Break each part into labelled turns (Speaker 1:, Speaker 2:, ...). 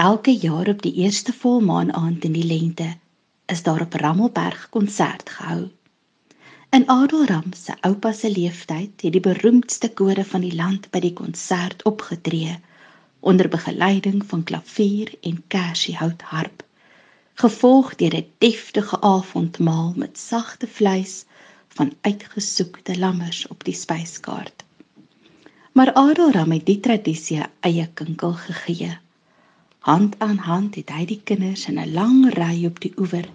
Speaker 1: Elke jaar op die eerste volmaan aand in die lente is daar op Rammelberg konsert gehou. In Adelram se oupa se leeftyd het die beroemdste kore van die land by die konsert opgetree onder begeleiding van klavier en kersiehoutharp, gevolg deur 'n deftige avondmaal met sagte vleis van uitgesoekte lammers op die spyskaart. Maar Adelram het die tradisie eie kinkel gegee. Hand aan hand het hy die kinders in 'n lang ry op die oewer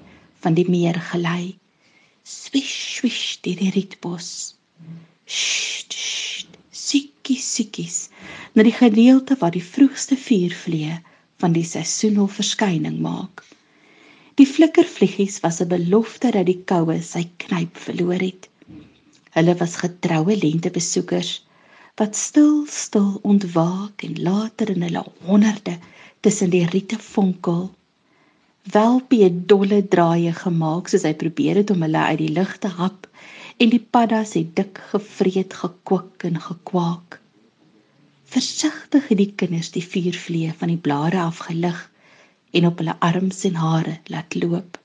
Speaker 1: van die meer gelei swish swish deur die rietbos. Sikkie sikkies na die gedeelte waar die vroegste vuurvliee van die seisoen al verskyning maak. Die flikkervliegies was 'n belofte dat die koue sy knyp verloor het. Hulle was getroue lentebesoekers wat stil stil ontwaak en later in hulle honderde tussen die riete vonkel Welpie het dolle draaie gemaak soos hy probeer het om hulle uit die lug te hap en die paddas het dik gevreet gekook en gekwaak. Versigtig het die kinders die vuurvlee van die blare afgelig en op hulle arms en hare laat loop.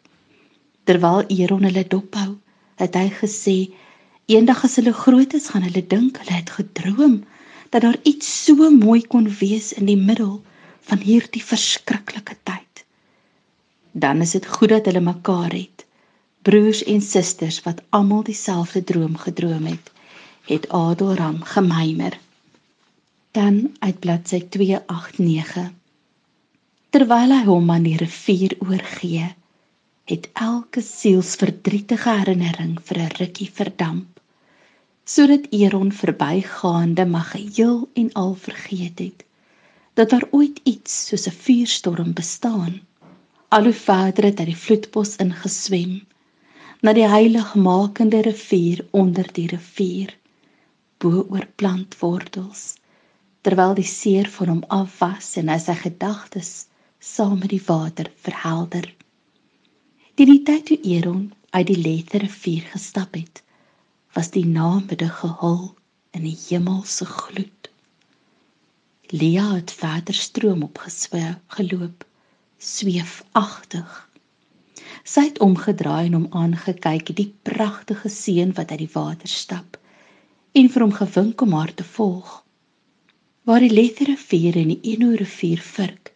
Speaker 1: Terwyl Eron hulle dophou, het hy gesê eendag as hulle groot is gaan hulle dink hulle het gedroom dat daar iets so mooi kon wees in die middel van hierdie verskriklike tyd dan is dit goed dat hulle mekaar het. Broers en susters wat almal dieselfde droom gedroom het, het Adoram gemeimer. Dan uit bladsy 289. Terwyl hy hom aan die rivier oorgee, het elke sielsverdrietige herinnering vir 'n rukkie verdamp, sodat Eron verbygaande mag geheel en al vergeet het dat daar ooit iets soos 'n vuurstorm bestaan. Al hoe verder het hy die vloedbos ingeswem na die heiligmakende rivier onder die rivier bo oor plantwortels terwyl die seer van hom af was en hy sy gedagtes saam met die water verhelder. Die tyd toe Eron uit die Lethe rivier gestap het was die namiddag gehul in die hemelse gloed Lia het verder stroom opgesweef geloop sweefagtig. Sy het omgedraai en hom aangekyk, die pragtige seun wat uit die water stap, en vir hom gewink om haar te volg. Waar die Letterrivier en die Eno rivier virk,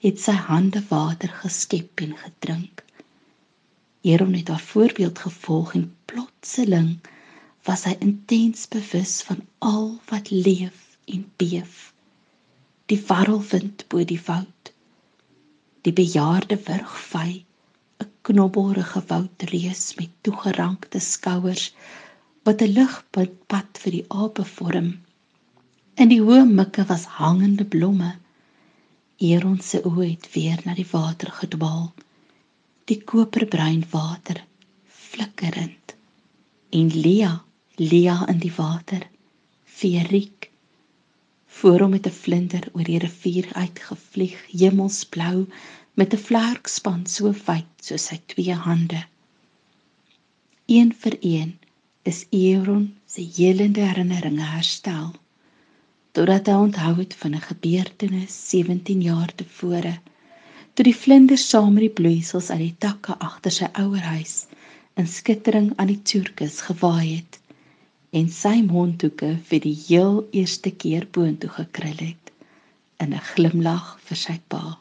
Speaker 1: het sy hande water geskep en gedrink. Eron het haar voorbeeld gevolg en plotseling was hy intens bewus van al wat leef en beef. Die warrelwind bo die woud. Die bejaarde wurgvy 'n knobbelrige woudreus met toegerankte skouers wat 'n ligpad vir die ape vorm. In die hoë mikke was hangende blomme. Eron se oë het weer na die water gedwaal. Die koperbruin water flikkerend. En Lia Lia in die water feeriek voor hom met 'n vlinder oor die rivier uitgevlieg, hemelsblou met 'n vlerkspan so wyd soos sy twee hande. Een vir een is Euron se helende herinneringe herstel. Totdat hy onthou het van 'n gebeurtenis 17 jaar tevore, toe die vlinders saam met die bloeisels uit die takke agter sy ouerhuis in skittering aan die tjurkus gewaai het en sy mondhoeke vir die heel eerste keer boontoe gekrul het in 'n glimlag vir sy pa.